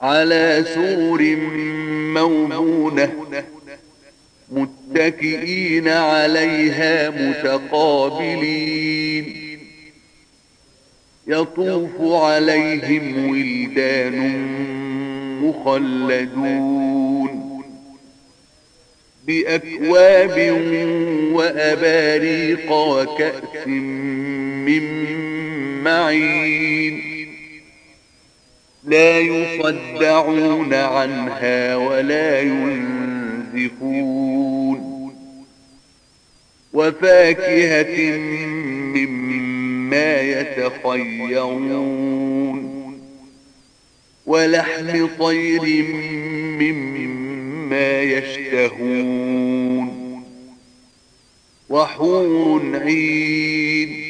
على سور مومونة متكئين عليها متقابلين. يطوف عليهم ولدان مخلدون بأكواب وأباريق وكأس من معين. لا يصدعون عنها ولا ينزفون. وفاكهة مما يتخيرون. ولحم طير مما يشتهون. وحور عين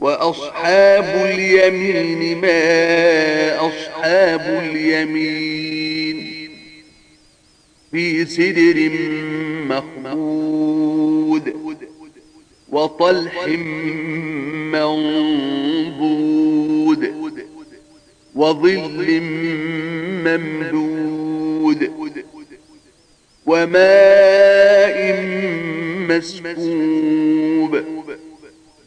وأصحاب اليمين ما أصحاب اليمين في سدر مخبود وطلح منضود وظل ممدود وماء مسكوب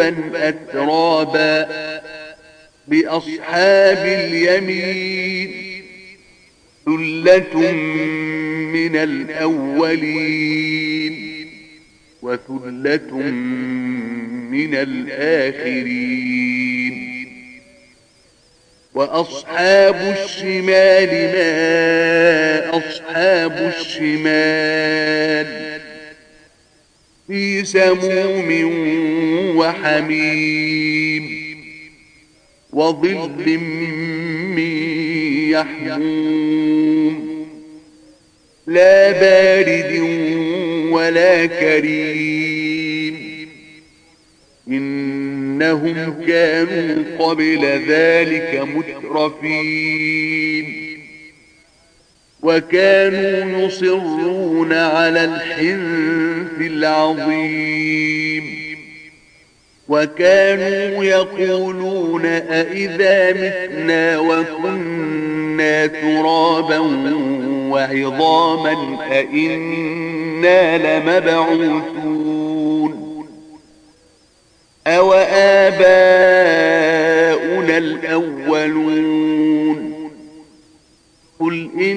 عربا أترابا بأصحاب اليمين ثلة من الأولين وثلة من الآخرين وأصحاب الشمال ما أصحاب الشمال في سموم وحميم وظل من يحموم لا بارد ولا كريم إنهم كانوا قبل ذلك مترفين وكانوا يصرون على الحنث العظيم. وكانوا يقولون أئذا متنا وكنا ترابا وعظاما أئنا لمبعوثون. أو آباؤنا الأولون قل إن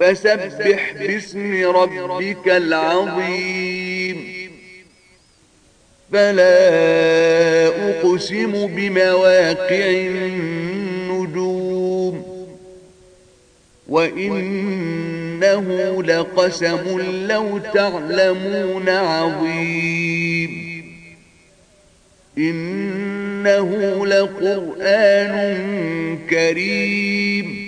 فسبح باسم ربك العظيم. فلا أقسم بمواقع النجوم. وإنه لقسم لو تعلمون عظيم. إنه لقرآن كريم.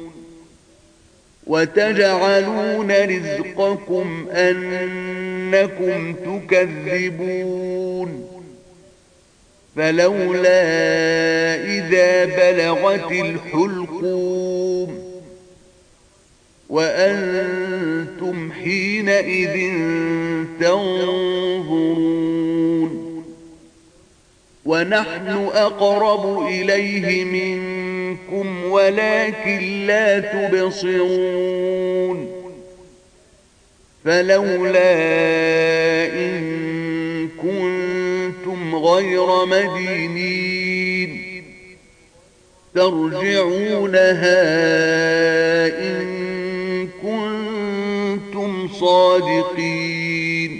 وتجعلون رزقكم أنكم تكذبون. فلولا إذا بلغت الحلقوم. وأنتم حينئذ تنظرون. ونحن أقرب إليه منكم منكم ولكن لا تبصرون فلولا إن كنتم غير مدينين ترجعونها إن كنتم صادقين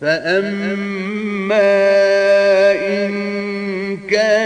فأما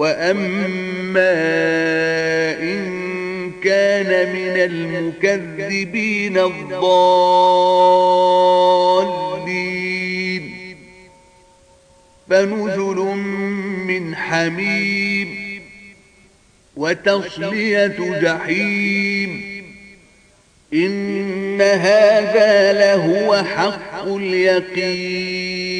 وأما إن كان من المكذبين الضالين فنزل من حميم وتصلية جحيم إن هذا لهو حق اليقين